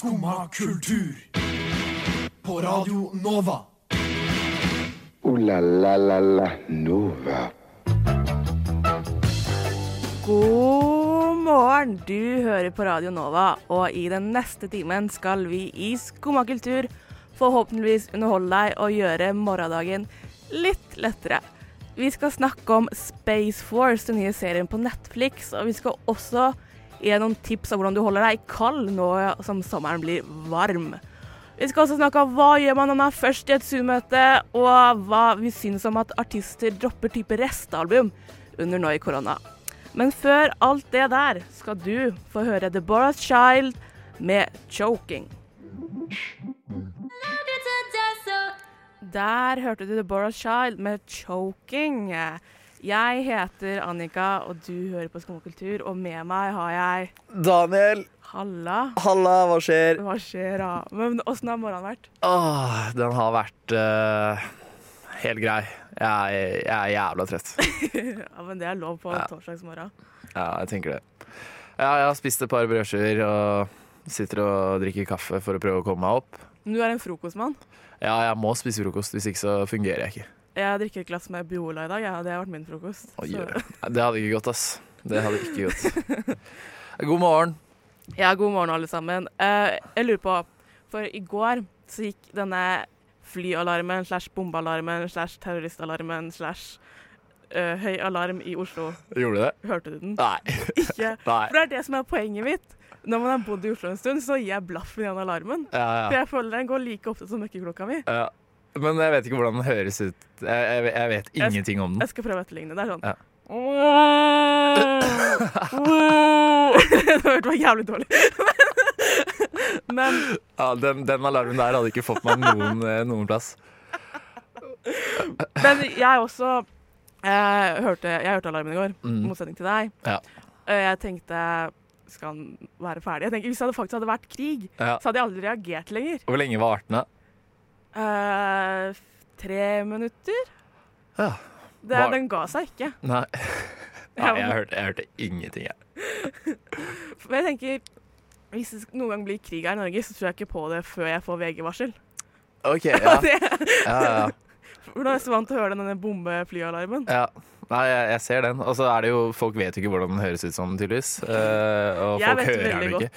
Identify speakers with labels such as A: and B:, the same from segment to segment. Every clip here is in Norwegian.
A: Skumma kultur. På Radio Nova.
B: O-la-la-la-la Nova.
C: God morgen! Du hører på Radio Nova, og i den neste timen skal vi i Skumma kultur forhåpentligvis underholde deg og gjøre morgendagen litt lettere. Vi skal snakke om Space Force, den nye serien på Netflix, og vi skal også gi noen tips om hvordan du holder deg kald nå som sommeren blir varm. Vi skal også snakke om hva gjør man når man er først i et Zoom-møte, og hva vi syns om at artister dropper type restalbum under nå i korona. Men før alt det der skal du få høre The Boras Child med 'Choking'. Der hørte du The Boras Child med 'Choking'. Jeg heter Annika, og du hører på Skummakultur, og med meg har jeg
D: Daniel,
C: Halla.
D: halla, hva skjer?
C: Hva skjer da? Men åssen har morgenen vært?
D: Åh, den har vært uh, helt grei. Jeg, jeg er jævla trøtt.
C: ja, men det er lov på
D: Ja.
C: torsdagsmorgen.
D: Ja, jeg tenker det. Ja, jeg har spist et par brødskiver og sitter og drikker kaffe for å prøve å komme meg opp.
C: Men du er en frokostmann.
D: Ja, jeg må spise frokost, hvis ikke så fungerer jeg ikke.
C: Jeg drikker et glass med Biola i dag, ja. det har vært min frokost.
D: Oi,
C: Så-
D: Det hadde ikke gått, ass. Det hadde ikke gått. God morgen.
C: Ja, god morgen, alle sammen. Uh, jeg lurer på, for i går så gikk denne flyalarmen slash bombealarmen slash terroristalarmen slash uh, høy alarm i Oslo.
D: Gjorde du det?
C: Hørte du den?
D: Nei.
C: Ikke?
D: Nei.
C: For det er det som er poenget mitt. Når man har bodd i Oslo en stund, så gir jeg blaffen i den alarmen.
D: Ja, ja.
C: For jeg føler den går like ofte som møkkeklokka mi.
D: ja. Men jeg vet ikke hvordan den høres ut. Jeg, jeg, jeg vet
C: Jeg-
D: ingenting om den.
C: Jeg skal prøve å etterligne. Det er sånn
D: Ja.
C: Det hørtes jævlig dårlig Men
D: Ja, den, den alarmen der hadde ikke fått meg noen, eh, noen plass.
C: Men jeg også eh, hørte, Jeg hørte alarmen i går, i
D: Mm.
C: motsetning til deg.
D: Ja.
C: Eh, Jeg tenkte skal den være ferdig? Jeg tenker, Hvis det faktisk hadde vært krig,
D: Ja.
C: så hadde jeg aldri reagert lenger.
D: Hvor lenge var artene?
C: Eh, tre minutter?
D: Ja.
C: Det,
D: Var-
C: Den ga seg ikke.
D: Nei. Nei jeg, hørte, jeg hørte ingenting, jeg.
C: Men jeg tenker, Hvis det noen gang blir krig her i Norge, så tror jeg ikke på det før jeg får VG-varsel.
D: OK, ja.
C: Det-
D: ja, ja.
C: For da er jeg så vant til å høre denne bombeflyalarmen.
D: ja. Nei, jeg, jeg ser den. Og så er det jo Folk vet jo ikke hvordan den høres ut sånn, tydeligvis. Uh, og
C: Jeg
D: folk
C: vet
D: hører den ikke.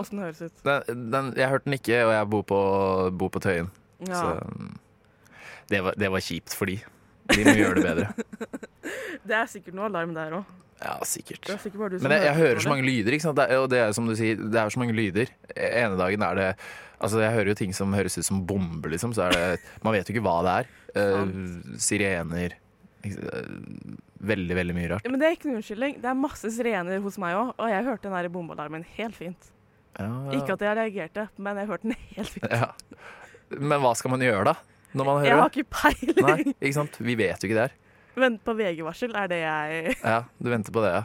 C: Åssen det høres ut.
D: Den, den, jeg hørte den ikke, og jeg bor på, bor på Tøyen.
C: Ja.
D: Så mm, det var, det var kjipt for de. De må gjøre det bedre.
C: Det er sikkert noe alarm der òg.
D: Ja, sikkert.
C: Det er sikkert
D: Men jeg, jeg
C: hører
D: så mange lyder? Det er, og det er som du sier, det er så mange lyder. Ene dagen er det Altså, jeg hører jo ting som høres ut som bomber, liksom. Så er det Man vet jo ikke hva det er. Uh, sirener eh, Veldig, veldig mye rart.
C: Ja, men det er ikke noen unnskyldning. Det er masse sirener hos meg òg, og jeg hørte den bombealarmen helt fint.
D: Ja,
C: Ikke at jeg reagerte, men jeg hørte den helt fint.
D: Men hva skal man gjøre, da? Når man hører
C: Jeg har ikke peiling.
D: Nei, ikke sant? Vi vet jo ikke det her.
C: Men på VG-varsel er det jeg
D: Ja, du venter på det, ja?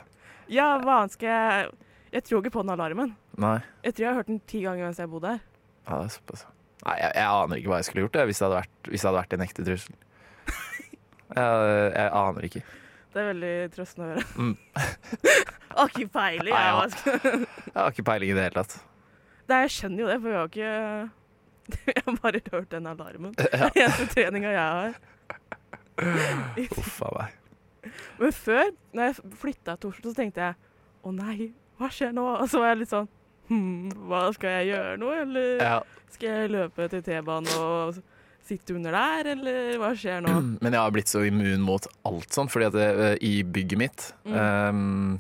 C: Ja, hva annet skal jeg Jeg tror ikke på den alarmen.
D: Nei.
C: Jeg tror jeg har hørt den ti ganger mens jeg bodde her.
D: Ja, det er såpass. Nei, jeg, jeg aner ikke hva jeg skulle gjort jeg, hvis, det vært, hvis det hadde vært en ekte trussel. Jeg, jeg aner ikke.
C: Det er veldig trøstende å høre.
D: Mm.
C: Har ikke peiling. Jeg,
D: Jeg har ikke peiling i det hele tatt.
C: Nei, jeg skjønner jo det, for vi har ikke Jeg har bare hørt den alarmen. Det
D: Ja.
C: er den eneste treninga jeg har.
D: Uff a meg.
C: Men før, når jeg flytta til Oslo, så tenkte jeg å nei, hva skjer nå? Og så var jeg litt sånn hm, hva skal jeg gjøre nå? Eller
D: Ja.
C: skal jeg løpe til T-banen og sitte under der, eller hva skjer nå?
D: Men jeg har blitt så immun mot alt sånt, fordi at det, eh, i bygget mitt
C: Mm.
D: um,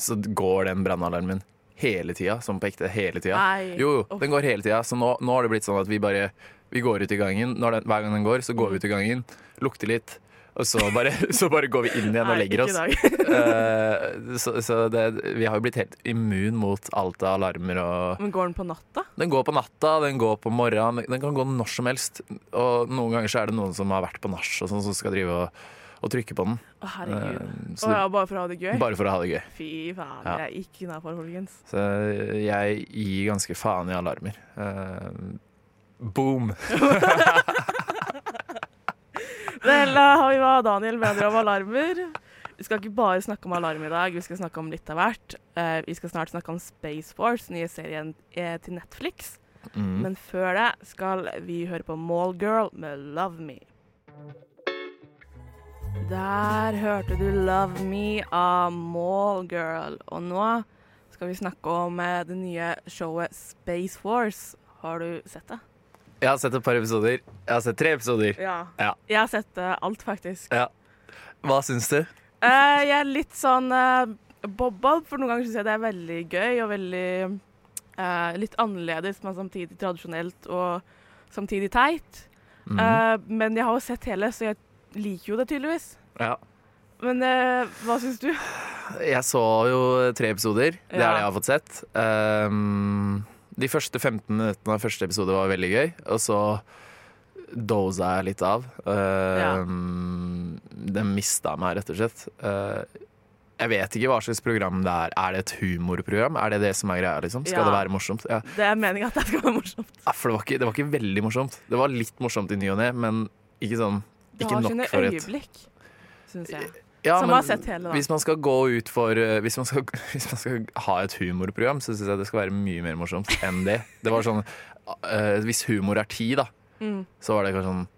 D: så går den brannalarmen hele tida, som på ekte hele tida. Jo, jo, den går hele tida. Så nå, nå har det blitt sånn at vi bare vi går ut i gangen. Den, hver gang den går, så går vi ut i gangen, lukter litt, og så bare, så bare går vi inn igjen og
C: Nei,
D: legger oss. uh. Så så det, vi har jo blitt helt immun mot alt av alarmer og
C: Men går den på natta?
D: Den går på natta, den går på morgenen, den kan gå når som helst. Og noen ganger så er det noen som har vært på nach og sånn, som skal drive og, og trykke på den.
C: Å, herregud.
D: Eh,
C: Å
D: så
C: ja, bare for å ha det gøy?
D: bare for å ha det gøy.
C: Fy faen,
D: Ja.
C: jeg ikke innafor, folkens.
D: Så jeg gir ganske faen i alarmer. Eh, boom!
C: Vel, da har vi hva Daniel mener om alarmer. Vi skal ikke bare snakke om alarm i dag, vi skal snakke om litt av hvert. Eh, vi skal snart snakke om Space Force, nye serien eh, til Netflix.
D: Mm.
C: Men før det skal vi høre på Mallgirl med 'Love Me'. Der hørte du 'Love Me' av Mallgirl. Og nå skal vi snakke om eh, det nye showet Space Force. Har du sett det?
D: Jeg har sett et par episoder. Jeg har sett tre episoder.
C: Ja.
D: Ja.
C: Jeg har sett eh, alt, faktisk.
D: Ja. Hva syns du?
C: Uh, jeg er litt sånn uh, bob-bob, for noen ganger syns jeg det er veldig gøy og veldig uh, litt annerledes, men samtidig tradisjonelt og samtidig teit.
D: Mhm.
C: Eh, men jeg har jo sett hele, så jeg liker jo det tydeligvis.
D: ja.
C: Men eh, hva syns du?
D: Jeg så jo tre episoder. Det er det jeg har fått sett. Um, de første 15 minuttene av første episode var veldig gøy, og så doza jeg litt av. Um, Den mista meg, rett og slett. Uh, jeg vet ikke hva slags program det er. Er det et humorprogram? Er det det som er greia? liksom? Skal
C: Ja.
D: det være morsomt? Ja.
C: Det er meninga at det skal være morsomt.
D: Ja, For det var, ikke, det var ikke veldig morsomt. Det var litt morsomt i ny og ne, men ikke sånn Ikke nok for et
C: øyeblikk, syns jeg.
D: ja,
C: Som
D: men
C: har sett hele, da.
D: Hvis man skal gå ut for uh, hvis, man skal, hvis man skal ha et humorprogram, så syns jeg det skal være mye mer morsomt enn det. Det var sånn uh, Hvis humor er ti, da,
C: Mm.
D: så var det kanskje sånn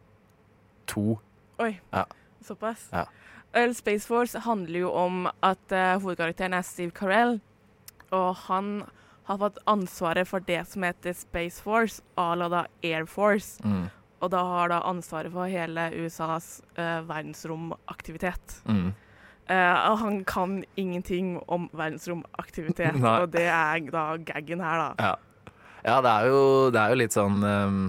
D: to.
C: Oi,
D: Ja.
C: såpass.
D: Ja.
C: Space Force handler jo om at uh, hovedkarakteren er Steve Carell, og han har fått ansvaret for det som heter Space Force, à la da Air Force.
D: Mm.
C: Og da har da ansvaret for hele USAs uh, verdensromaktivitet.
D: Mm.
C: Uh, han kan ingenting om verdensromaktivitet, og det er da gaggen her, da.
D: Ja. ja, det er jo, det er jo litt sånn um,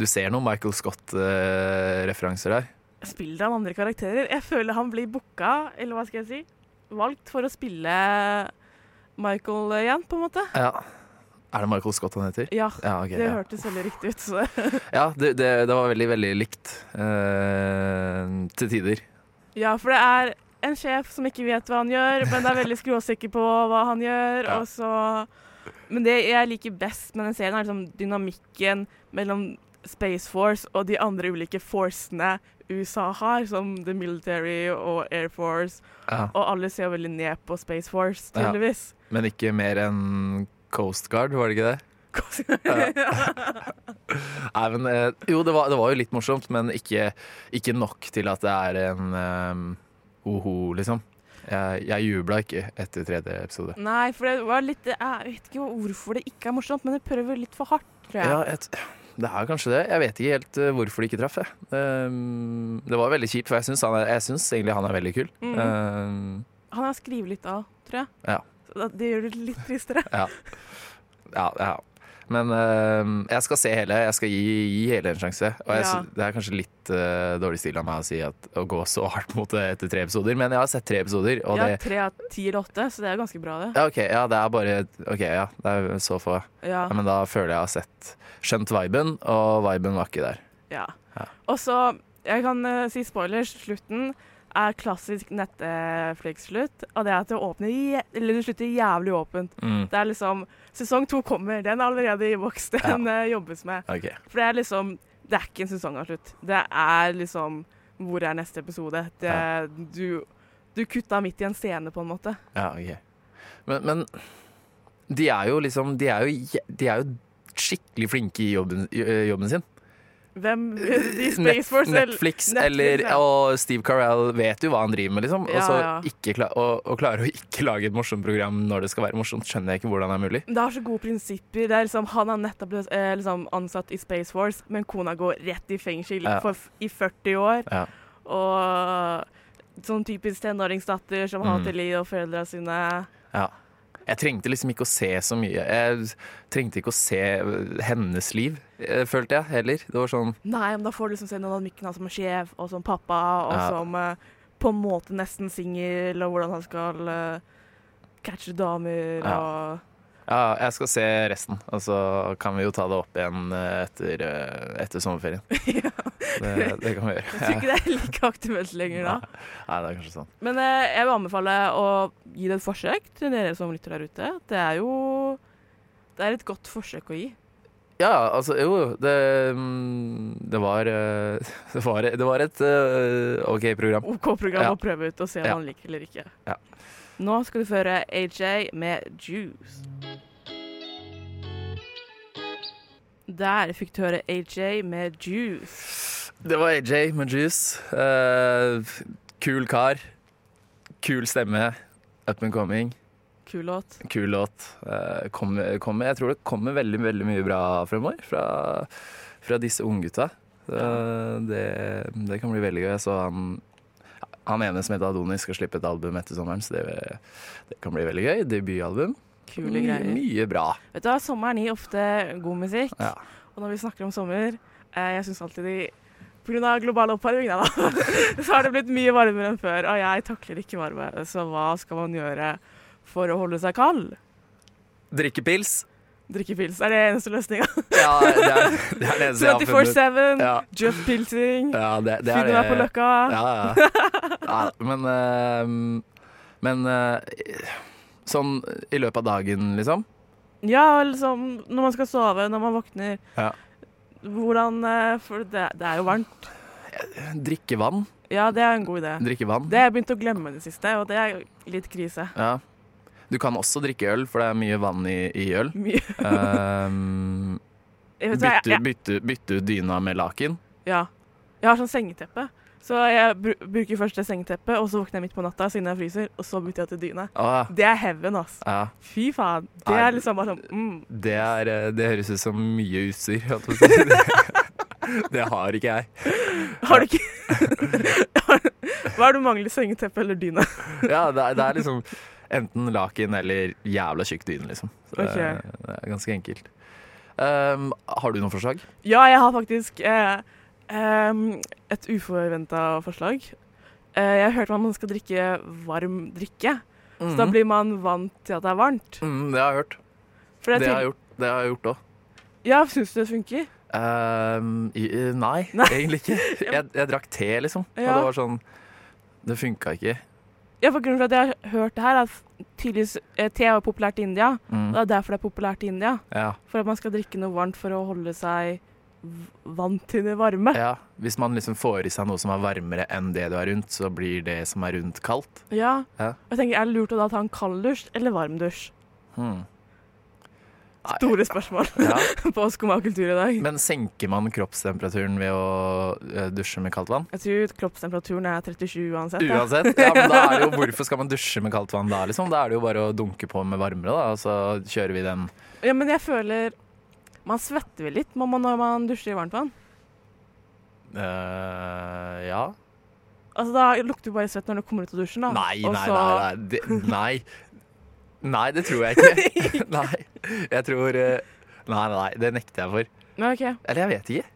D: Du ser noen Michael Scott-referanser der.
C: Spiller han andre karakterer? Jeg føler han blir booka, eller hva skal jeg si, valgt for å spille Michael igjen, på en måte.
D: Ja. Er det Michael Scott han heter?
C: Ja,
D: Ja, okay,
C: det
D: ja.
C: hørtes veldig riktig ut. Så.
D: ja det, det, det var veldig, veldig likt Uh, til tider.
C: Ja, for det er en sjef som ikke vet hva han gjør, men er veldig skråsikker på hva han gjør.
D: Ja.
C: Så Men det jeg liker best med den serien, er liksom dynamikken mellom Space Force og de andre ulike forcene USA har, som The Military og Air Force.
D: Ja.
C: Og alle ser veldig ned på Space Force, tydeligvis.
D: Men ikke mer enn Coast Guard, var det ikke det? Nei, men eh, Jo, det var, det var jo litt morsomt, men ikke, ikke nok til at det er en um, oho, liksom. Jeg, jeg jubla ikke etter tredje episode.
C: Nei, for det var litt Jeg vet ikke hvorfor det ikke er morsomt, men det prøver litt for hardt, tror jeg.
D: Ja, et, det er kanskje det. Jeg vet ikke helt eh, hvorfor det ikke traff. jeg. Um, det var veldig kjipt, for jeg syns, han er, jeg syns egentlig han er veldig kul.
C: Mm.
D: Um,
C: Han er skrevet litt av, tror jeg.
D: Ja.
C: Det gjør det litt tristere.
D: ja. ja, ja. Men um, jeg skal se hele. Jeg skal gi, gi hele en sjanse. Og jeg,
C: Ja.
D: det er kanskje litt uh, dårlig stil av meg å si at, å gå så hardt mot det etter tre episoder, men jeg har sett tre episoder, og
C: ja,
D: det
C: tre av ti eller åtte, så det er ganske bra, det.
D: ja, okay, ja, det er bare OK, ja. Det er så få.
C: Ja.
D: Men da føler jeg jeg har sett skjønt viben, og viben var ikke der.
C: ja.
D: Ja.
C: Og så, jeg kan uh, si spoilers, slutten er klassisk Netflix-slutt, og det er at det åpner Eller det slutter jævlig åpent.
D: Mm.
C: Det er liksom Sesong to kommer, den er allerede i boks, den ja. jobbes med.
D: Okay.
C: For det er liksom Det er ikke en sesongavslutt. Det er liksom Hvor er neste episode? Det,
D: Ja.
C: du, du kutta midt i en scene, på en måte.
D: Ja, ok. Men, men de er jo liksom De er jo, de er jo skikkelig flinke i jobben, jobben sin.
C: Hvem de
D: Net-
C: Space Force? eller-
D: Netflix,
C: Netflix,
D: eller
C: ja.
D: Og Steve Carell vet jo hva han driver med, liksom. Og
C: Ja,
D: så
C: ja.
D: ikke kla og, og klarer å ikke lage et morsomt program når det skal være morsomt, skjønner jeg ikke hvordan det er mulig.
C: Det har så gode prinsipper. Er liksom, han er nettopp eh, liksom, ansatt i Space Force, men kona går rett i fengsel
D: Ja.
C: for, i 40 år.
D: Ja.
C: Og sånn typisk tenåringsdatter som
D: Mm.
C: hater livet og foreldra sine.
D: Ja. Jeg trengte liksom ikke å se så mye. Jeg trengte ikke å se hennes liv, eh, følte jeg heller. Det var sånn
C: Nei, men da får du liksom se noen av dynamikken som er sjef, og som pappa, og
D: Ja.
C: som eh, på en måte nesten singel, og hvordan han skal uh, catche damer
D: Ja.
C: og
D: Ja, jeg skal se resten, og så kan vi jo ta det opp igjen eh, etter, eh, etter sommerferien.
C: ja.
D: Det, det kan vi gjøre.
C: Jeg tror ikke det er like aktuelt lenger da.
D: Nei, det er kanskje sånn.
C: Men eh, jeg vil anbefale å gi det et forsøk til dere som lytter der ute. Det er jo Det er et godt forsøk å gi.
D: Ja, altså jo, det, mm, det var eh, Det var, det var et OK program.
C: OK program
D: Ja.
C: å prøve ut og se om
D: Ja.
C: man liker eller ikke.
D: Ja.
C: Nå skal du føre AJ med Juice. Der fikk du høre AJ med Juice.
D: Det var AJ med Juice. Uh, kul kar. Kul stemme. Up and coming.
C: Kul låt.
D: Kul låt. Uh, kom, kom, jeg tror det kommer veldig veldig mye bra fremover fra, fra disse unggutta. Uh, det, det kan bli veldig gøy. Jeg Så han, han ene som heter Adonis, skal slippe et album etter sommeren, så det, det kan bli veldig gøy. Debutalbum.
C: Kule
D: Mye,
C: greier.
D: mye bra.
C: Vet du hva, sommeren gir ofte god musikk.
D: Ja.
C: Og når vi snakker om sommer, eh, jeg syns alltid de Pga. global oppvarming, da, så har det blitt mye varmere enn før. Og jeg takler ikke varme, så hva skal man gjøre for å holde seg kald?
D: Drikke pils.
C: Drikke pils. Er det eneste løsninga?
D: Ja, det er det, er det eneste jeg har funnet.
C: 24-7,
D: Ja.
C: just pilsing.
D: Ja, det, det
C: Finne deg på løkka.
D: Ja, ja. ja men eh, Men eh, sånn i løpet av dagen, liksom?
C: Ja, liksom når man skal sove, når man våkner.
D: Ja.
C: Hvordan eh, For det, det er jo varmt.
D: Drikke vann.
C: Ja, det er en god idé.
D: Drikke vann.
C: Det har jeg begynt å glemme i det siste, og det er litt krise.
D: Ja. Du kan også drikke øl, for det er mye vann i, i øl. Um, bytte, bytte, bytte ut dyna med laken.
C: Ja. Jeg har sånn sengeteppe. Så jeg bru bruker først det sengeteppet, og så våkner jeg midt på natta siden jeg fryser, og så bytter jeg til dyne.
D: Ah,
C: Det er heaven, ass.
D: ja.
C: Fy faen. Det er liksom bare sånn mm.
D: Det, er, eh, det høres ut som mye utstyr. det har ikke jeg.
C: Har du ikke Hva er det du mangler? Sengeteppe eller dyne?
D: Ja, det er, det er liksom enten laken eller jævla tjukk dyne, liksom. Så det, det er ganske enkelt. Um, har du noen forslag?
C: Ja, jeg har faktisk eh, um, et uforventa forslag. Uh, jeg har hørt at man skal drikke varm drikke. Så da blir man vant til at det er varmt.
D: mm, Det har jeg hørt.
C: Jeg
D: Det har jeg gjort. Det har jeg gjort òg.
C: Ja, syns du det funker?
D: Um, nei,
C: Nei.
D: egentlig ikke. Jeg, jeg drakk te, liksom.
C: Ja.
D: Og det var sånn Det funka ikke.
C: Ja, for grunnen til at jeg har hørt det her, er at tydeligvis eh, te er populært i India.
D: Mm.
C: Det er derfor det er populært i India.
D: Ja.
C: For at man skal drikke noe varmt for å holde seg vant til det varme.
D: ja. Hvis man liksom får i seg noe som er varmere enn det du er rundt, så blir det som er rundt, kaldt.
C: Ja.
D: Ja.
C: Og jeg tenker, Er det lurt å da ta en kald dusj eller varm dusj?
D: Hmm.
C: Store spørsmål
D: Ja.
C: på Skumma kultur i dag.
D: Men senker man kroppstemperaturen ved å eh, dusje med kaldt vann?
C: Jeg tror kroppstemperaturen er 37 uansett. ja.
D: Uansett. Ja, men da er det jo, hvorfor skal man dusje med kaldt vann da, liksom? Da er det jo bare å dunke på med varmere, da, og så kjører vi den.
C: Ja, men jeg føler Man svetter vel litt man- når man dusjer i varmt vann.
D: Uh, ja.
C: Altså, Da lukter du bare svett når du kommer ut av dusjen. da.
D: Nei, nei, nei. Nei. Det, nei. Nei, det tror jeg ikke. nei. Jeg tror eh, Nei, nei, det nekter jeg for.
C: Men, ok.
D: Eller jeg vet ikke.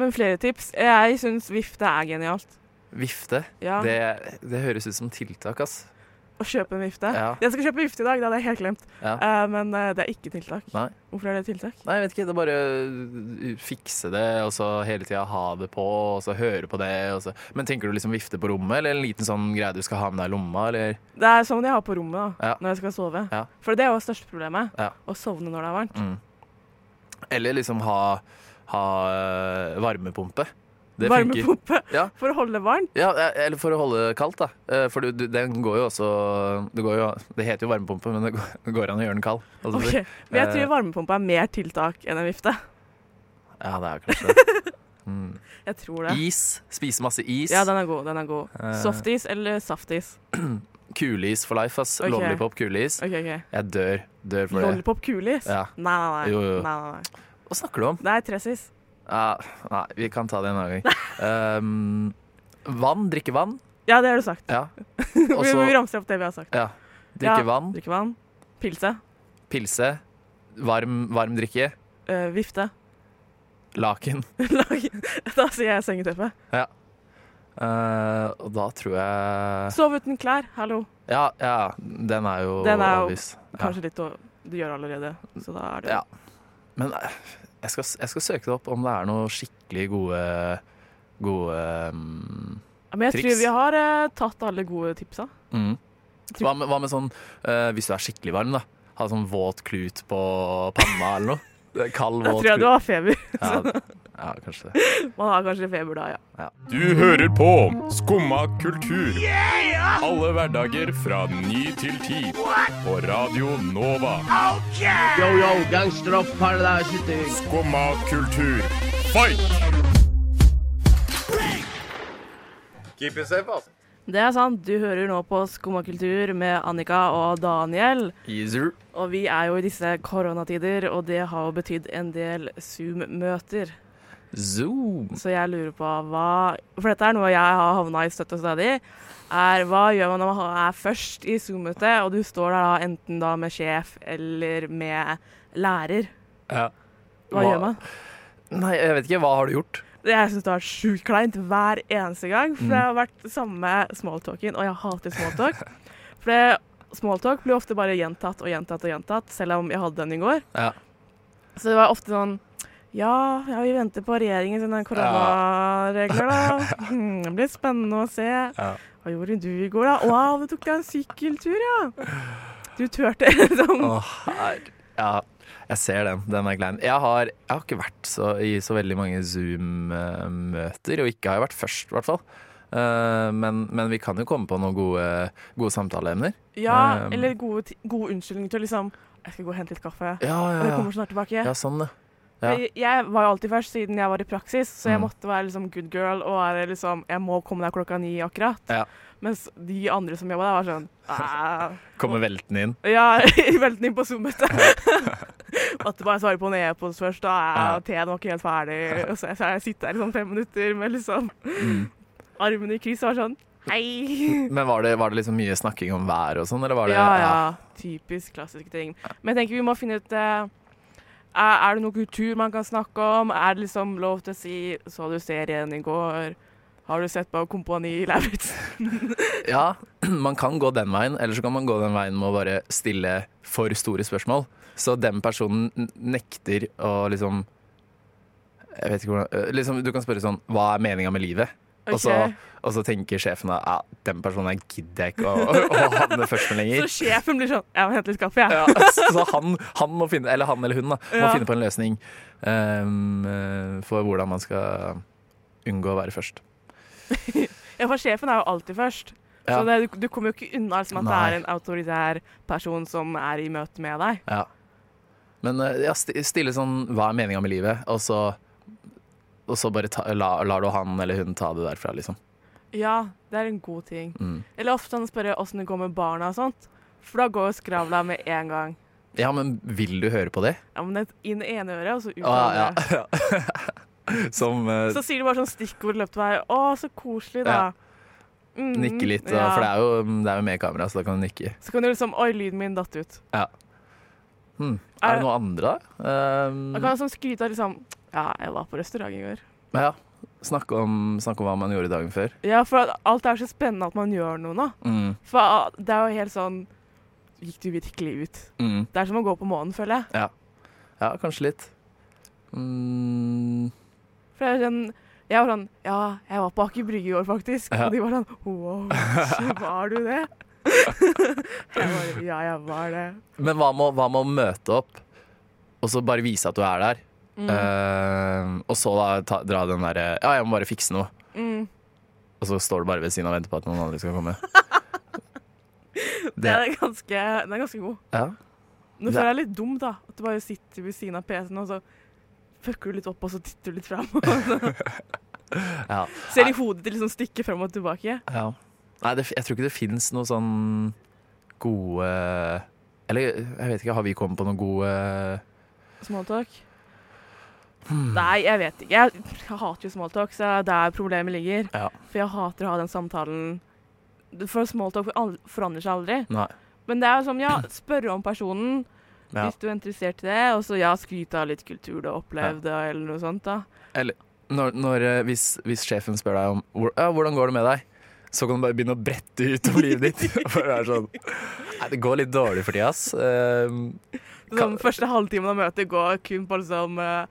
C: men flere tips. Jeg syns vifte er genialt.
D: Vifte.
C: Ja,
D: Det, det høres ut som tiltak, ass.
C: Å kjøpe en vifte.
D: Ja.
C: Jeg skal kjøpe vifte i dag, det hadde jeg helt glemt.
D: Ja.
C: Uh, men uh, det er ikke tiltak.
D: Nei.
C: Hvorfor er det tiltak?
D: Nei, jeg vet ikke. Det er bare å fikse det, og så hele tida ha det på, og så høre på det. Og så. Men tenker du liksom vifte på rommet, eller en liten sånn greie du skal ha med deg i lomma, eller?
C: Det er sånn jeg har på rommet da,
D: Ja.
C: når jeg skal sove.
D: Ja.
C: For det er jo største problemet.
D: Ja.
C: Å sovne når det er varmt.
D: Mm. Eller liksom ha, ha varmepumpe. Det.
C: Varmepumpe
D: Ja.
C: for å holde varmt.
D: Ja, eh, eller for å holde kaldt, da. Eh, For du, du, den går jo også det, går jo, det heter jo varmepumpe, men det går, går an å gjøre den kald. Altså, jeg på å
C: Ok,
D: si.
C: Men jeg
D: Eh.
C: tror varmepumpe er mer tiltak enn en vifte.
D: Ja, det er kanskje det. Mm.
C: Jeg tror det.
D: Is. Spise masse is.
C: Ja, den er god. den er god. Softis eller saftis?
D: Kuleis for life, ass.
C: Okay.
D: Lollipop kuleis.
C: Okay, okay.
D: Jeg dør. Dør for det.
C: Lollipop kuleis?
D: Ja.
C: Nei, nei, nei.
D: Jo, jo.
C: nei, nei, nei.
D: Hva snakker du om?
C: Det er tressis.
D: Ja, nei, vi kan ta det en annen gang. Um, vann. Drikke vann.
C: Ja, det har du sagt.
D: Ja.
C: vi
D: Og
C: må
D: så
C: opp det vi har sagt.
D: ja. drikke
C: Ja.
D: vann.
C: Drikke vann. Pilse.
D: Pilse. Varm, varm drikke.
C: Uh, vifte.
D: Laken.
C: Laken. da sier jeg sengeteppe.
D: Eh, og da tror jeg
C: Sov uten klær. Hallo.
D: Ja, ja den er jo
C: Den er jo
D: obvious. Ja.
C: Kanskje litt å Du gjør allerede, så da er det
D: Ja. Men eh, jeg skal, jeg skal søke det opp om det er noen skikkelig gode Gode um,
C: Ja, Men jeg
D: triks.
C: tror vi har uh, tatt alle gode tipsa.
D: mm. Hva, med, hva med sånn uh, Hvis du er skikkelig varm, da. Ha sånn våt klut på panna eller noe. Kald, våt klut.
C: Da tror jeg du har feber.
D: ja, ja, kanskje det.
C: Man har kanskje feber da, ja.
E: Du hører på Skumma kultur. Alle hverdager fra ny til ti. På Radio Nova.
F: Yo, yo, gangsteropp, paradise
E: Skumma kultur, fight!
D: Keep it safe, altså.
C: Det er sant. Du hører nå på Skummakultur med Annika og Daniel.
D: Easer.
C: Og vi er jo i disse koronatider, og det har jo betydd en del Zoom-møter.
D: Zoom.
C: Så jeg lurer på hva For dette er noe jeg har havna i støtt og stadig. Er hva gjør man når man er først i Zoom-møte, og du står der da enten da med sjef eller med lærer?
D: Ja.
C: Hva, gjør man?
D: Nei, jeg vet ikke. Hva har du gjort?
C: Jeg syns det har vært sjukt kleint hver eneste gang. For
D: Mm.
C: det har vært samme smalltalken, og jeg hater smalltalk. For det, smalltalk blir ofte bare gjentatt og gjentatt og gjentatt, selv om jeg hadde den i går.
D: Ja.
C: Så det var ofte sånn Ja, ja vi venter på regjeringen sine koronaregler, da. Hmm, det blir spennende å se. Hva gjorde du i går, da? Wow, du tok deg en sykkeltur, ja. Du turte liksom.
D: Åh. Ja, jeg ser den. Den er klein. Jeg har, jeg har ikke vært så, i så veldig mange Zoom-møter, og ikke har jeg vært først, i hvert fall. Eh, men, men vi kan jo komme på noen gode, gode samtaleemner.
C: Ja,
D: Um,
C: eller gode, gode unnskyldninger til liksom Jeg skal gå og hente litt kaffe.
D: Ja,
C: ja,
D: ja,
C: jeg
D: du
C: kommer snart tilbake.
D: ja sånn, det. Ja.
C: Jeg, var jo alltid først siden jeg var i praksis, så jeg
D: Mm.
C: måtte være liksom good girl og være liksom Jeg må komme der klokka ni akkurat.
D: Ja.
C: Mens de andre som jobba der, var sånn «Ah».
D: Kommer veltende inn.
C: Ja, velten inn på Zoom-møtet. Måtte bare svare på en e-post først, da.
D: Ja.
C: Ja. Teen var ikke helt ferdig. Og så så jeg sitter der i sånn fem minutter med liksom
D: Mm.
C: armene i kryss og var sånn Hei!
D: Men var det, var det liksom mye snakking om været og sånn, eller var det
C: Ja, ja. Typisk klassiske ting. Men jeg tenker vi må finne ut eh, er, det noe kultur man kan snakke om? Er det liksom lov til å si 'så du serien i går'? Har du sett på Kompani Lauritzen?
D: Ja, man kan gå den veien, eller så kan man gå den veien med å bare stille for store spørsmål. Så den personen nekter å liksom Jeg vet ikke hvordan øh, liksom, Du kan spørre sånn Hva er meninga med livet? Og, så, og så tenker sjefen at ja, den personen gidder jeg ikke å, å, å havne først med lenger.
C: Så sjefen blir sånn 'Jeg må hente litt kaffe, jeg'.
D: Ja, så han, han må finne, eller han eller hun da, må
C: Ja.
D: finne på en løsning eh, for hvordan man skal unngå å være først.
C: Ja, for sjefen er jo alltid først. Så det, du, du kommer jo ikke unna liksom, at det er en autoritær person som er i møte med deg.
D: Ja. Men eh, ja, stille sånn Hva er meninga med livet? Og så, og så bare ta, la, lar du han eller hun ta det derfra, liksom.
C: Ja, det er en god ting.
D: Mm.
C: Eller ofte han spør åssen det går med barna og sånt. For da går jo skravla med en gang.
D: Ja, men vil du høre på det?
C: Ja, men det er inn i ene øret, og så ut
D: ja,
C: det.
D: ja. Som uh,
C: Så sier du bare sånn stikkord løpt vei. Å, så koselig, da. Mm,
D: nikke litt, da,
C: ja.
D: for det er, jo, det er jo med kamera, så da kan du nikke.
C: Så kan du liksom Oi, lyden min datt ut.
D: Hmm. Er det noe andre, da? Um,
C: Da kan du sånn skryte av liksom Ja, jeg var på restaurant i går.
D: ja. Snakke om, snakk om hva man gjorde dagen før.
C: Ja, for alt er så spennende at man gjør noe nå.
D: Mm.
C: For det er jo helt sånn Gikk du virkelig ut?
D: Mm.
C: Det er som å gå på månen, føler jeg.
D: Ja, kanskje litt. Mm.
C: For jeg, sånn Jeg var sånn Ja, jeg var på Aker Brygge i går, faktisk.
D: Ja.
C: Og de var sånn Wow, var du det? jeg bare Ja, jeg var det.
D: Men hva med, hva med å møte opp, og så bare vise at du er der?
C: Mm.
D: Uh, og så da ta, dra den derre Ja, jeg må bare fikse noe.
C: Mm.
D: Og så står du bare ved siden av og venter på at noen andre skal komme.
C: Det er ganske, den er ganske god.
D: Ja.
C: Nå føler jeg litt dum, da. At du bare sitter ved siden av PC-en, og så fucker du litt opp, og så titter du litt fram.
D: ja.
C: Ser i hodet til liksom stikke frem og tilbake.
D: ja. Nei, det, jeg tror ikke det fins noe sånn gode Eller jeg vet ikke, har vi kommet på noen gode
C: Smalltalk.
D: Hmm.
C: Nei, jeg vet ikke. Jeg, jeg hater jo smalltalk, så det er der problemet ligger.
D: Ja.
C: For jeg hater å ha den samtalen For smalltalk forandrer seg aldri.
D: Nei.
C: Men det er jo sånn, ja, spørre om personen
D: Ja.
C: hvis du er interessert i det, og så ja, skryte av litt kultur du har opplevd, eller noe sånt. da.
D: Når, når, eh, hvis, hvis sjefen spør deg om ja, hvordan går det med deg, så kan du bare begynne å brette ut om livet ditt. For det er sånn Nei, det går litt dårlig for tida, ass. Um,
C: Sånn, første halvtimen av møtet går kun på liksom uh,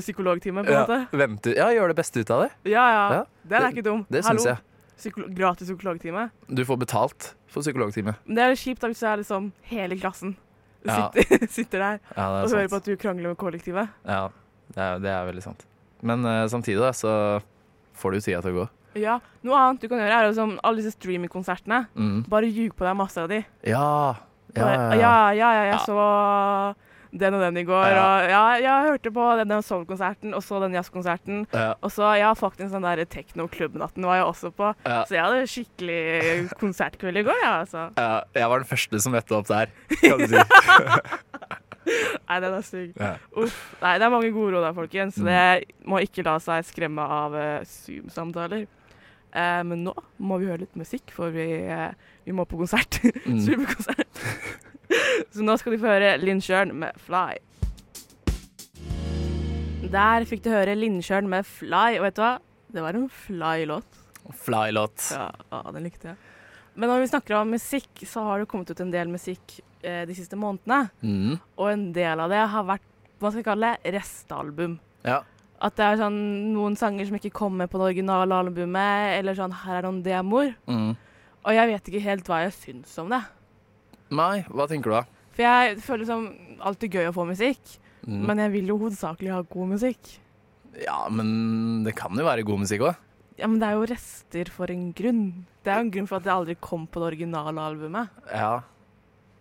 C: psykologtime, på en
D: ja,
C: måte.
D: vente, ja, gjør det beste ut av det.
C: Ja, ja.
D: Ja,
C: Den er ikke dum.
D: Det syns jeg.
C: Psykolo gratis psykologtime.
D: Du får betalt for psykologtime.
C: Det er litt kjipt da hvis det er liksom hele klassen.
D: Ja.
C: sitter, sitter der
D: Ja,
C: og
D: sant.
C: hører på at du krangler med kollektivet.
D: Ja, det er, det er veldig sant. Men uh, samtidig da, så får du tida til å gå.
C: Ja, Noe annet du kan gjøre, er jo som alle disse streamingkonsertene.
D: Mm.
C: Bare ljug på deg masse av de.
D: Ja, ja, ja.
C: ja, ja, ja, jeg
D: Ja.
C: så den og den i går,
D: Ja.
C: og ja, jeg hørte på den soul-konserten, og så den jazzkonserten.
D: ja.
C: Og så, ja, faktisk den der techno-klubbnatten var jeg også på.
D: Ja.
C: Så jeg hadde skikkelig konsertkveld i går, ja, altså.
D: Ja, jeg var den første som møtte opp der, kan du si.
C: Nei, den er stygg. Nei, det er mange gode råd der, folkens. Så
D: Mm.
C: det må ikke la seg skremme av uh, Zoom-samtaler. Eh, men nå må vi høre litt musikk, for vi, eh, vi må på konsert.
D: Mm.
C: Superkonsert. Så nå skal de få høre Lindsjøen med 'Fly'. Der fikk du høre Lindsjøen med 'Fly', og vet du hva? Det var en fly-låt.
D: Fly-låt.
C: Ja, å, den likte jeg. Men når vi snakker om musikk, så har det kommet ut en del musikk eh, de siste månedene.
D: Mm.
C: Og en del av det har vært hva skal vi kalle det, restalbum.
D: Ja.
C: At det er sånn noen sanger som ikke kommer på det originale albumet, eller sånn her er noen demoer.
D: Mm.
C: Og jeg vet ikke helt hva jeg syns om det.
D: Nei, hva tenker du da?
C: For jeg føler som alltid gøy å få musikk,
D: Mm.
C: men jeg vil jo hovedsakelig ha god musikk.
D: Ja, men det kan jo være god musikk òg.
C: Ja, men det er jo rester for en grunn. Det er jo en grunn for at det aldri kom på det originale albumet.
D: Ja.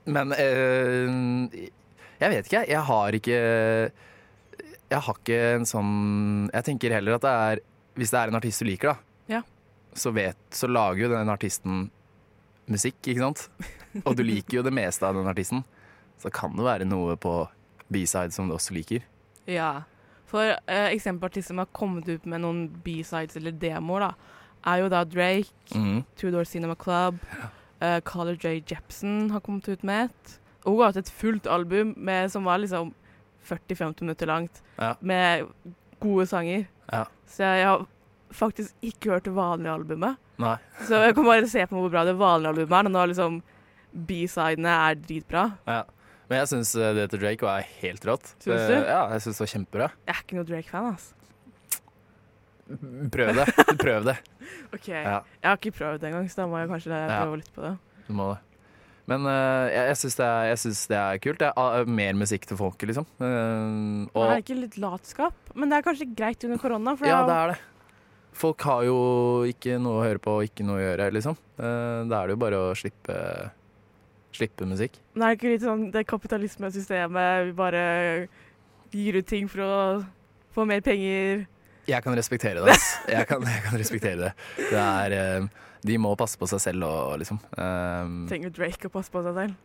D: Men øh, jeg vet ikke, jeg. Jeg har ikke Jeg har ikke en sånn Jeg tenker heller at det er Hvis det er en artist du liker, da,
C: Ja.
D: så, vet, så lager jo den artisten musikk, ikke sant? Og du liker jo det meste av den artisten. Så kan det være noe på B-side som du også liker.
C: Ja. For uh, eksempel som har kommet ut med noen B-sides eller demoer, da, er jo da Drake,
D: Mhm.
C: Two Door Cinema Club, uh, Carter J. Jepsen har kommet ut med et. Og hun har hatt et fullt album med, som var liksom 40-50 minutter langt,
D: Ja.
C: med gode sanger.
D: Ja.
C: Så jeg har faktisk ikke hørt det vanlige albumet.
D: Nei.
C: Så jeg kan bare se på hvor bra det vanlige albumet er, når liksom B-sidene er dritbra.
D: Ja. Men jeg syns det til Drake var helt rått.
C: Synes du?
D: Ja, jeg syns det var kjempebra.
C: Jeg er ikke noe Drake-fan, altså.
D: Prøv det. Prøv det.
C: OK.
D: Ja.
C: Jeg har ikke prøvd det engang, så da må jeg kanskje prøve litt på det.
D: Du må det. Men uh, jeg, jeg syns det, det er kult. Det er uh, mer musikk til folket, liksom.
C: Uh,
D: og,
C: det er ikke litt latskap? Men det er kanskje greit under korona?
D: Ja,
C: det er
D: det. Folk har jo ikke noe å høre på og ikke noe å gjøre, liksom. Eh, da er det jo bare å slippe, slippe musikk.
C: men er det ikke litt sånn det kapitalismesystemet Vi bare gir ut ting for å få mer penger?
D: Jeg kan respektere det. ass. Jeg kan, jeg kan respektere det. det er, de må passe på seg selv og liksom. Um,
C: Trenger Drake å passe på seg selv?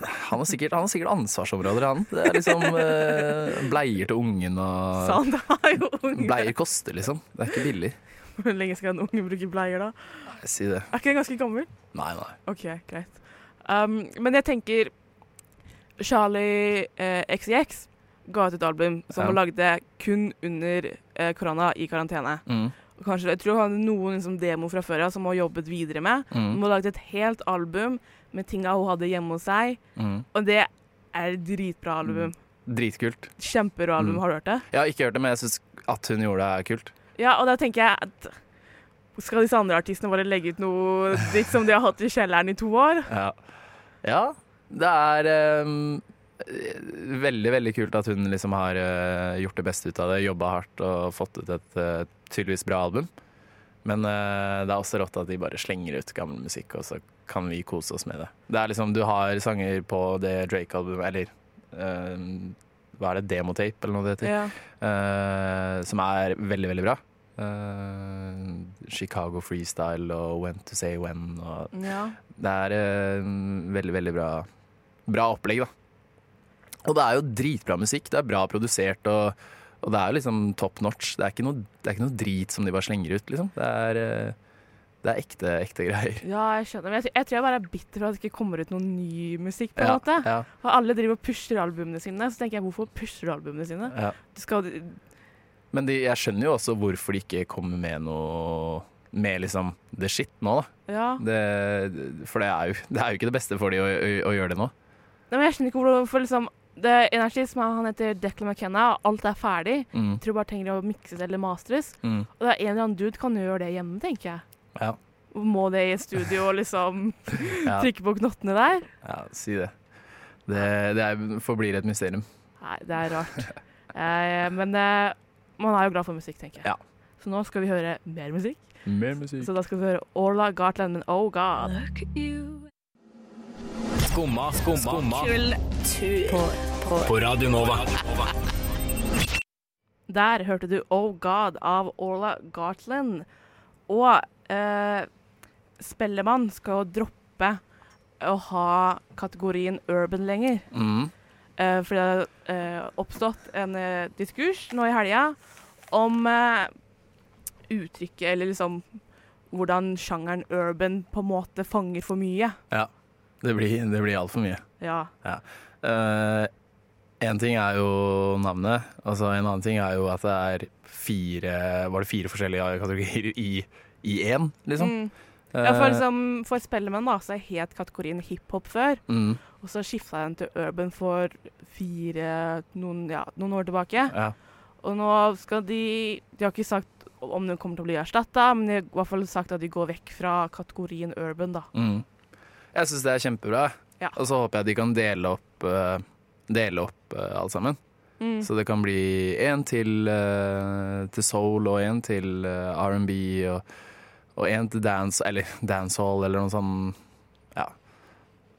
D: han, har sikkert, han har sikkert ansvarsområder, han. Det er liksom uh, bleier til ungen og
C: Sa han har jo unge.
D: Bleier koster, liksom. Det er ikke billig.
C: Hvor lenge skal en unge bruke bleier, da?
D: Si det.
C: Er ikke den ganske gammel?
D: Nei, nei.
C: OK, greit. Um, men jeg tenker Charlie eh, XCX ga ut et album som
D: Ja.
C: han lagde kun under eh, korona, i karantene.
D: Mm.
C: Kanskje, jeg tror han hadde noen liksom, demo fra før av som hun har jobbet videre med.
D: Mm.
C: Hun har laget et helt album med tinga hun hadde hjemme hos seg,
D: Mm.
C: og det er et dritbra album.
D: Dritkult.
C: Kjemperå album,
D: Mm.
C: har du hørt det?
D: Jeg har ikke hørt det, men jeg syns at hun gjorde det, er kult.
C: Ja, og da tenker jeg at skal disse andre artistene bare legge ut noe dritt som de har hatt i kjelleren i to år?
D: Ja, ja det er ehm, veldig, veldig kult at hun liksom har eh, gjort det beste ut av det, jobba hardt og fått ut et eh, tydeligvis bra album. Men eh, det er også rått at de bare slenger ut gammel musikk, og så kan vi kose oss med det. Det er liksom, Du har sanger på det Drake-albumet, eller uh, hva er det, Demotape, eller noe det heter,
C: Ja.
D: uh, som er veldig, veldig bra. Chicago Freestyle og When to Say When og
C: ja.
D: det er veldig, veldig bra, bra opplegg, da. Og det er jo dritbra musikk. Det er bra produsert, og, og det er jo liksom top notch. Det er, ikke noe, det er ikke noe drit som de bare slenger ut, liksom. Det er, eh, det er ekte, ekte greier.
C: Ja, jeg skjønner. Men jeg, jeg tror jeg bare er bitter for at det ikke kommer ut noen ny musikk. på en
D: Ja,
C: måte.
D: ja,
C: Og alle driver og pusher albumene sine. Så tenker jeg, hvorfor pusher du albumene sine?
D: ja.
C: Du skal,
D: Men de, jeg skjønner jo også hvorfor de ikke kommer med noe med liksom the shit nå, da.
C: ja.
D: Det, for det er, jo, det er jo ikke det beste for de å, å, å gjøre det nå.
C: Nei, men jeg skjønner ikke hvorfor liksom det er energi artist som er- han heter Declan McKenna, og alt er ferdig.
D: Mm,
C: Jeg tror bare trenger å mikses eller mastres.
D: mm,
C: Og det er en eller annen dude kan gjøre det hjemme, tenker jeg.
D: ja,
C: Må det i et studio og liksom
D: ja,
C: trykke på knottene der?
D: ja, si det. Det, det er, forblir et mysterium.
C: Nei, det er rart. Eh, men eh, man er jo glad for musikk, tenker jeg.
D: Ja.
C: Så nå skal vi høre mer musikk.
D: Mer musikk.
C: Så da skal vi høre Orla Gartland med Oh God.
E: Skumma, skumma, skumma
C: På, på.
E: på Radio Nova.
C: Der hørte du Oh God av Orla Gartland. Og eh, Spellemann skal jo droppe å ha kategorien urban lenger.
D: Mm.
C: Eh, for det har eh, oppstått en eh, diskurs nå i helga om eh, uttrykket, eller liksom hvordan sjangeren urban på en måte fanger for mye.
D: Det blir, det blir altfor mye.
C: Ja.
D: En ting er jo navnet, altså en annen ting er jo at det er fire Var det fire forskjellige kategorier i, i én, liksom?
C: Mm. Ja, for, liksom, for Spellemann da, så het kategorien hiphop før,
D: mm,
C: og så skifta den til urban for fire, noen, ja, noen år tilbake.
D: ja.
C: Og nå skal de De har ikke sagt om den kommer til å bli erstatta, men de har i hvert fall sagt at de går vekk fra kategorien urban, da.
D: Mm. Jeg syns det er kjempebra,
C: Ja.
D: og så håper jeg de kan dele opp, eh, dele opp eh, alt sammen.
C: Mm.
D: Så det kan bli én til, eh, til soul og én til R&B og, én til dance, eller dancehall eller noe sånn Ja.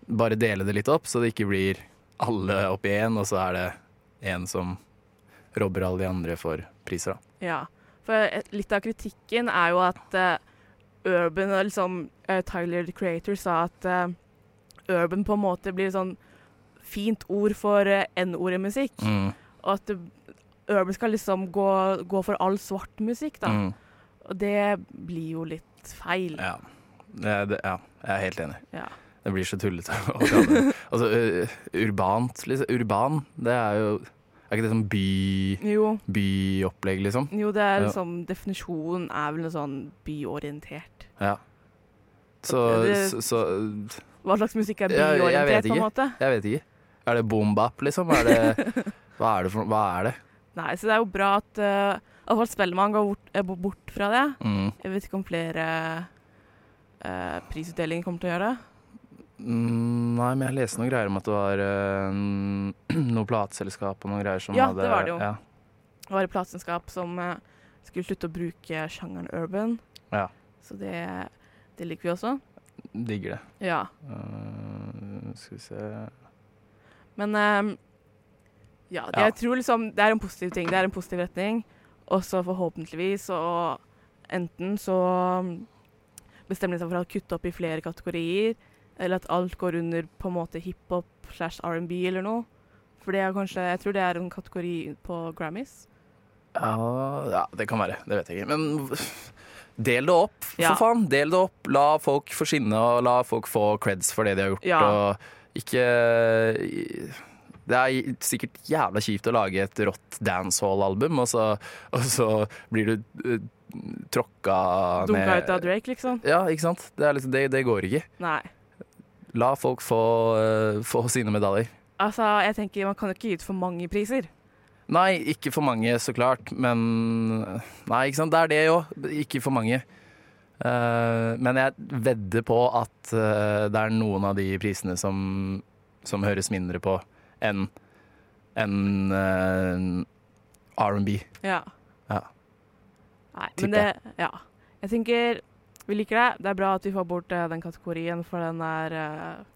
D: Bare dele det litt opp, så det ikke blir alle opp i én, og så er det én som robber alle de andre for priser, da.
C: Ja, for litt av kritikken er jo at urban, liksom uh, Tyler the Creator sa at uh, urban på en måte blir et sånn fint ord for uh, N-ordet musikk.
D: Mm.
C: Og at urban skal liksom gå, gå for all svart musikk, da.
D: Mm.
C: Og det blir jo litt feil.
D: Ja. Det, det, ja, jeg er helt enig.
C: Ja.
D: Det blir så tullete Altså, urbant, liksom. Urban, det er jo Er ikke det sånn by, byopplegg, liksom?
C: jo, det er
D: Ja.
C: liksom Definisjonen er vel noe sånn byorientert.
D: Ja. Så,
C: Det-
D: så, så
C: Hva slags musikk er byorientert, på en måte?
D: Jeg vet ikke. Er det boom-bap, liksom? Er det, hva er det for Hva er det?
C: Nei, så det er jo bra at uh, Iallfall Spellemann går bort, eh, bort fra det.
D: Mm.
C: Jeg vet ikke om flere uh, prisutdelinger kommer til å gjøre det.
D: Mm, nei, men jeg leste noen greier om at det var uh, noe plateselskap og noen greier som
C: Ja,
D: hadde
C: det var det jo.
D: Ja.
C: Det var et plateselskap som uh, skulle slutte å bruke sjangeren urban.
D: Ja.
C: Så det, det liker vi også.
D: Digger det.
C: Ja.
D: Uh, skal vi se
C: Men eh, ja, det,
D: Ja.
C: jeg tror liksom det er en positiv ting. Det er en positiv retning. Og så forhåpentligvis og enten så mm, bestemmer de seg for å kutte opp i flere kategorier, eller at alt går under på en måte hiphop slash R&B eller noe. For det er kanskje, jeg tror det er en kategori på Grammys.
D: Ja, ja, det kan være. Det vet jeg ikke. Men del det opp, for
C: Ja.
D: faen. Del det opp. La folk få skinne, og la folk få creds for det de har gjort.
C: Ja.
D: Og ikke Det er sikkert jævla kjipt å lage et rått dancehall-album, og, så- og så blir du uh, tråkka
C: Dunka ut av Drake, liksom.
D: Ja, ikke sant? Det, liksom, det, det går ikke.
C: Nei.
D: La folk få, uh, få sine medaljer.
C: Altså, jeg tenker man kan jo ikke gi ut for mange priser.
D: Nei, ikke for mange, så klart, men Nei, ikke sant, det er det jo. Ikke for mange. Uh, men jeg vedder på at uh, det er noen av de prisene som, som høres mindre på enn en, uh, R&B.
C: Ja.
D: Ja.
C: Nei, men det Ja. Jeg tenker vi liker det. Det er bra at vi får bort eh, den kategorien, for den er eh,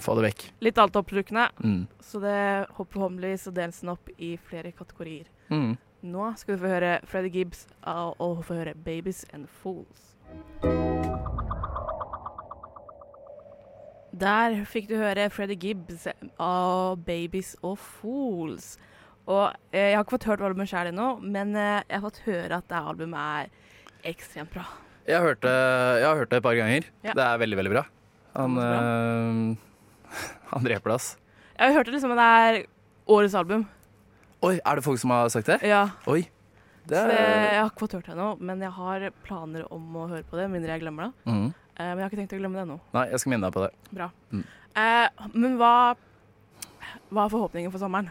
D: Få det vekk.
C: litt altoppslukende.
D: Mm.
C: Så det forhåpentligvis så deles den opp i flere kategorier.
D: Mm.
C: Nå skal du få høre Freddie Gibbs og, og få høre 'Babies and Fools'. Der fikk du høre Freddie Gibbs av 'Babies og Fools'. Og eh, Jeg har ikke fått hørt albumet sjøl ennå, men eh, jeg har fått høre at det albumet er ekstremt bra.
D: Jeg, har hørt det, jeg har hørt det et par ganger.
C: Ja.
D: Det er veldig, veldig bra. Han,
C: Så
D: eh, han dreper det, ass.
C: Jeg har hørt det liksom at det er årets album.
D: Oi, er det folk som har sagt det?
C: Ja,
D: Oi. Det
C: så
D: er
C: Jeg har ikke fått hørt det ennå, men jeg har planer om å høre på det, mindre jeg glemmer det.
D: Mm.
C: Eh, men jeg har ikke tenkt å glemme det ennå.
D: Nei, jeg skal minne deg på det.
C: Bra.
D: Mm.
C: Eh, men hva, hva er forhåpningen for sommeren?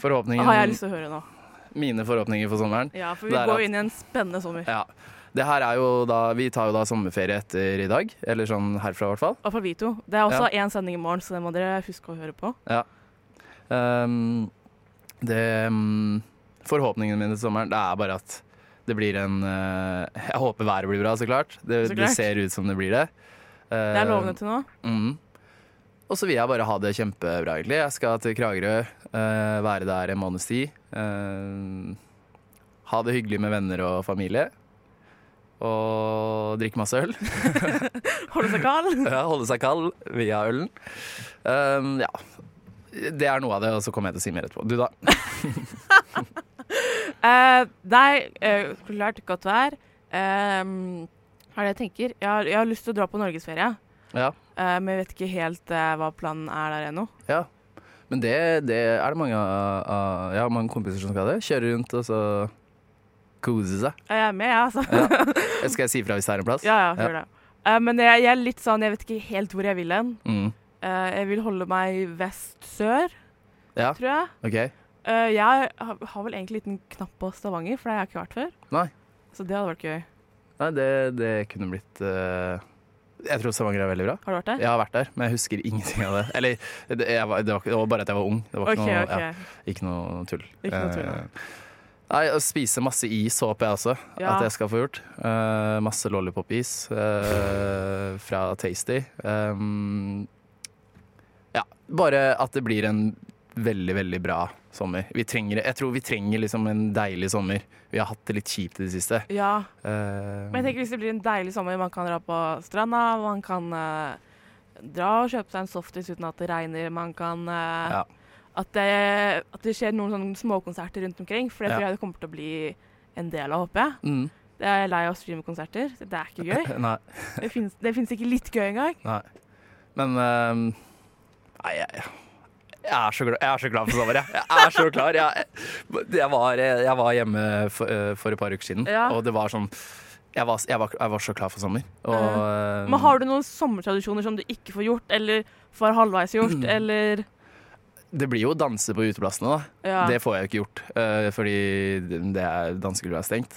D: Forhåpningen
C: Hva har jeg lyst til å høre nå?
D: Mine forhåpninger for sommeren
C: Ja, for vi går
D: at-
C: inn i en spennende sommer.
D: Ja, Det her er jo da Vi tar jo da sommerferie etter i dag. Eller sånn herfra, i hvert fall.
C: Iallfall vi to. Det er også én sending i morgen, så det må dere huske å høre på.
D: Um, det um, Forhåpningene mine til sommeren Det er bare at det blir en uh, Jeg håper været blir bra, så klart. Det,
C: Så
D: det ser ut som det blir det.
C: Det er lovende til nå.
D: Mm. Og så vil jeg bare ha det kjempebra, egentlig. Jeg skal til Kragerø, uh, være der en måneds tid. eh, ha det hyggelig med venner og familie. Og drikke masse øl.
C: Holde seg kald.
D: Ja, holde seg kald via ølen. Um, ja. Det er noe av det, og så kommer jeg til å si mer etterpå. Du, da?
C: uh, nei, uh, klart godt vær. Um, er det jeg tenker? Jeg har, jeg har lyst til å dra på norgesferie,
D: Ja.
C: uh, men jeg vet ikke helt uh, hva planen er der ennå.
D: ja. Men det, det er det mange av- Jeg har mange kompiser som skal det. Kjøre rundt og så kose seg.
C: Jeg er med, jeg, altså.
D: Ja. Skal jeg si ifra hvis det er en plass?
C: Ja, ja, gjør det. Uh, men jeg, jeg er litt sånn, jeg vet ikke helt hvor jeg vil hen.
D: Mm.
C: Uh, jeg vil holde meg vest-sør,
D: Ja,
C: tror jeg.
D: OK.
C: Uh, jeg har, har vel egentlig en liten knapp på Stavanger, for det har jeg ikke vært før.
D: Nei.
C: Så det hadde vært gøy.
D: Nei, det, det kunne blitt Jeg tror Stavanger er veldig bra.
C: Har du vært der?
D: Jeg har vært der, men jeg husker ingenting av det. Eller det, var, det, var, det var bare at jeg var ung. Det var ikke,
C: OK,
D: noe,
C: OK.
D: Ja, ikke noe tull.
C: Ikke noe tull,
D: Nei, Å spise masse is håper jeg også
C: Ja.
D: at jeg skal få gjort. Uh, masse lollipop-is uh, fra Tasty. Um, ja, bare at det blir en veldig, veldig bra sommer. Vi trenger, jeg tror vi trenger liksom en deilig sommer. Vi har hatt det litt kjipt i det siste.
C: Ja.
D: uh,
C: Men jeg tenker hvis det blir en deilig sommer, man kan dra på stranda, man kan dra og kjøpe seg en softis uten at det regner, man kan
D: Ja.
C: At, det, at det skjer noen sånne småkonserter rundt omkring, for det tror jeg det kommer til å bli en del av, håper jeg.
D: mm,
C: Det er lei av å streame konserter. Det er ikke gøy. Det finnes, det finnes ikke litt gøy engang.
D: Nei. Men um, Nei, jeg, jeg, er så glad, jeg er så glad for sommer, jeg. Jeg er så klar. Jeg, jeg, var, var hjemme for, eh, for et par uker siden,
C: Ja.
D: og det var sånn jeg var, var, var så klar for sommer. Og, ehm,
C: Men har du noen sommertradisjoner som du ikke får gjort, eller får halvveis gjort, eller
D: Det blir jo å danse på uteplassene, da.
C: ja.
D: Det får jeg jo ikke gjort, uh, fordi det er dansegulvet er stengt.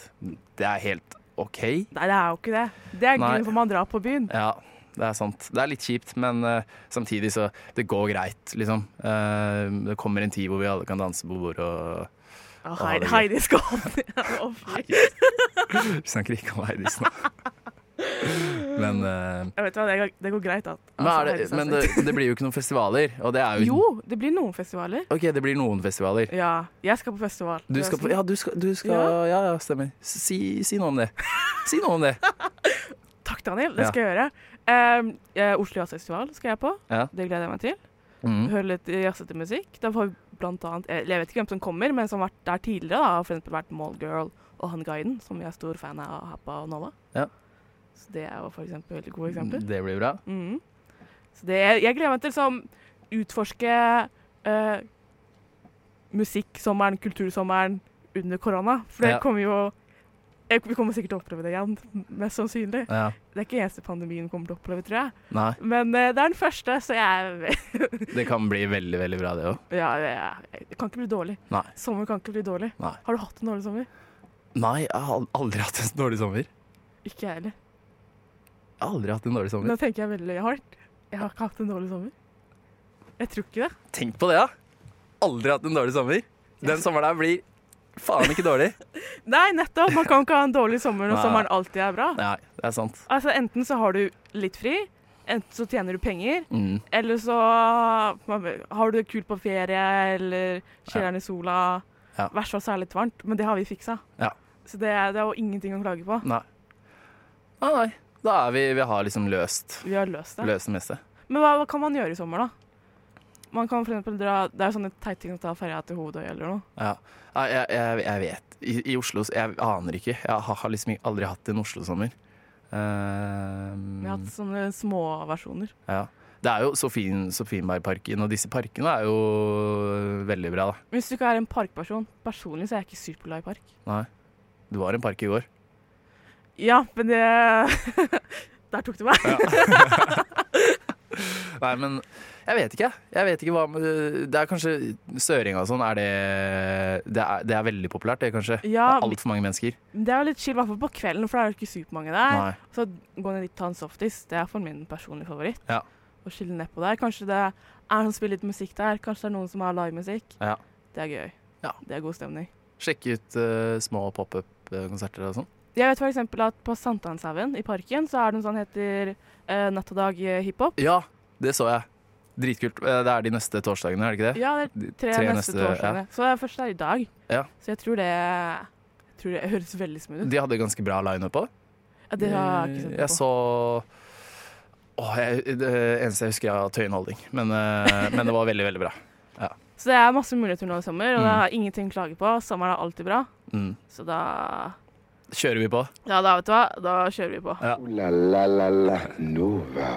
D: Det er helt OK.
C: Nei, det er jo ikke det. Det er grunnen for man drar på byen.
D: Ja, det er sant. Det er litt kjipt, men uh, samtidig så Det går greit, liksom. Uh, det kommer en tid hvor vi alle kan danse på bordet og
C: Ja,
D: er
C: Heidi. Heidi fy.
D: Vi snakker ikke om Heidis nå. Men, uh,
C: Jeg vet hva, det, går- det går greit, at.
D: men,
C: altså,
D: er det, men det, det blir jo ikke noen festivaler, og det er jo
C: Jo, det blir noen festivaler.
D: OK, det blir noen festivaler.
C: Ja, jeg skal på festival.
D: Du skal på Ja, du skal, du skal Ja, ja, stemmer. Si, si noe om det. Si noe om det.
C: Takk, Daniel. Det
D: Ja.
C: skal jeg gjøre. Um, Oslo Jazzfestival skal jeg på.
D: Ja.
C: Det gleder jeg meg til.
D: Mm.
C: Høre litt jazzete musikk. Da får vi blant annet Jeg vet ikke hvem som kommer, men som har vært der tidligere. da Har for eksempel vært Mallgirl og Han Guiden, som jeg er stor fan av Happa og Nova.
D: Ja.
C: Så det er jo for eksempel veldig godt eksempel.
D: Det blir bra.
C: Mm. Så det, jeg gleder meg til sånn utforske uh, musikksommeren, kultursommeren under korona. For det
D: Ja.
C: kommer jo jeg, Vi kommer sikkert til å oppleve det igjen, mest sannsynlig.
D: Ja.
C: Det er ikke eneste pandemien kommer til å oppleve, tror jeg.
D: Nei,
C: Men uh, det er den første, så jeg
D: det kan bli veldig, veldig bra, det òg.
C: Ja, det, det kan ikke bli dårlig.
D: Nei.
C: Sommer kan ikke bli dårlig.
D: Nei.
C: Har du hatt en dårlig sommer?
D: Nei, jeg har aldri hatt en dårlig sommer.
C: Ikke jeg heller.
D: Jeg har aldri hatt en dårlig sommer.
C: Nå tenker jeg veldig hardt. Jeg har ikke hatt en dårlig sommer. Jeg tror ikke det.
D: Tenk på det, da. Aldri hatt en dårlig sommer. Den sommeren der blir faen ikke dårlig.
C: Nei, nettopp. Man kan ikke ha en dårlig sommer når
D: Nei.
C: sommeren alltid er bra.
D: Nei, det er sant.
C: Altså, enten så har du litt fri, enten så tjener du penger,
D: Mm.
C: eller så har du det kult på ferie, eller chiller'n i sola.
D: Ja.
C: Hvert fall så er det litt varmt, men det har vi fiksa.
D: Ja.
C: Så det, det er jo ingenting å klage på.
D: Nei. Ah, nei. Da er vi Vi har liksom løst,
C: Vi har løst det.
D: løst det meste.
C: Men hva, hva kan man gjøre i sommer, da? Man kan for eksempel dra Det er sånne teite ting å ta ferja til Hovedøy eller noe.
D: Ja. Nei, Jeg, jeg, jeg vet. I, I Oslo så Jeg aner ikke. Jeg har, har liksom aldri hatt en Oslo-sommer. Ehm,
C: Vi har hatt sånne små versjoner.
D: ja. Det er jo Sofien, Sofienbergparken, og disse parkene er jo veldig bra, da.
C: Hvis du ikke er en parkperson Personlig så er jeg ikke superglad i park.
D: Nei. Du var en park i går.
C: Ja, men det Der tok du meg.
D: Nei, men jeg vet ikke. Jeg vet ikke hva Det er kanskje Søringa og sånn. Er det, det, er, det er veldig populært, det, kanskje?
C: Ja,
D: Altfor mange mennesker.
C: Det er jo litt chill, i hvert fall på kvelden, for det er jo ikke supermange der.
D: Nei.
C: Så gå ned dit og ta en softis. Det er for min personlige favoritt.
D: Ja.
C: Å chille nedpå der. Kanskje det er noen som spiller litt musikk der. Kanskje det er noen som har livemusikk.
D: Ja.
C: Det er gøy.
D: Ja.
C: Det er god stemning.
D: Sjekke ut uh, små pop-up-konserter og sånn.
C: Jeg vet f.eks. at på Sankthanshaugen i parken så er det noe sånn heter uh, Natt og dag eh, hiphop.
D: Ja, det så jeg. Dritkult. Eh, Det er de neste torsdagene, er det ikke det?
C: Ja, det er
D: tre,
C: tre, neste, torsdagene. Så det er først er i dag.
D: Ja.
C: Så jeg tror det jeg tror det høres veldig smooth ut.
D: De hadde ganske bra line på.
C: Ja, det har jeg ikke sett
D: Jeg
C: på.
D: så Åh, jeg, Det eneste jeg husker, er Tøyen Holding. Men, men det var veldig, veldig bra.
C: Så det er masse muligheter nå i sommer, og det
D: Mm.
C: er ingenting å klage på. Sommeren er alltid bra.
D: Mm.
C: Så da
D: Kjører vi på?
C: Ja, da vet du hva. Da kjører vi på.
D: Ja.
B: La la la la Nova.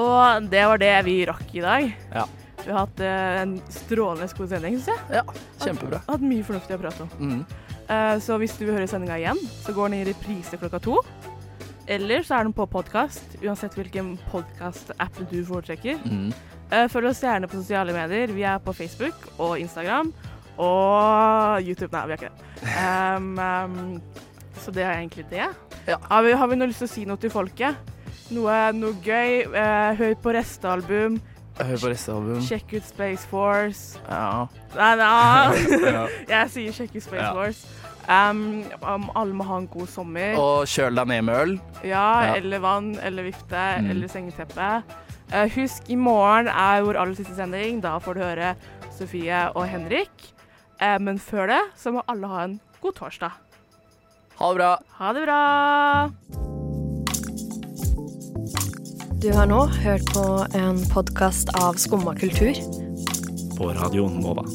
C: Og det var det vi rakk i dag.
D: Ja.
C: Vi har hatt eh, en strålende god sending, syns jeg.
D: Ja, kjempebra.
C: Hatt mye fornuftig å prate om.
D: Mm.
C: Eh, så hvis du vil høre sendinga igjen, så går den i reprise klokka to. Eller så er den på podkast, uansett hvilken podkast-app du foretrekker.
D: Mm.
C: Eh, følg oss gjerne på sosiale medier. Vi er på Facebook og Instagram. Og YouTube. Nei, vi har ikke det. Um, um, så det er egentlig det.
D: Ja.
C: Har, vi, har vi noe lyst til å si noe til folket? Noe, noe gøy? Uh, hør på restealbum.
D: Hør på restalbum.
C: Sjekk ut Space Force.
D: Ja.
C: Nei, nei.
D: ja.
C: Jeg sier sjekk ut Space
D: Ja.
C: Force. Um, alle må ha en god sommer.
D: Og kjøl deg ned med øl.
C: Ja,
D: Ja.
C: eller vann, eller vifte,
D: Mm.
C: eller sengeteppe. Uh, husk, i morgen er vår aller siste sending. Da får du høre Sofie og Henrik. Eh, men før det så må alle ha en god torsdag.
D: Ha det bra.
C: Ha det bra!
G: Du har nå hørt på en podkast av Skumma kultur.
E: På Radio Nova.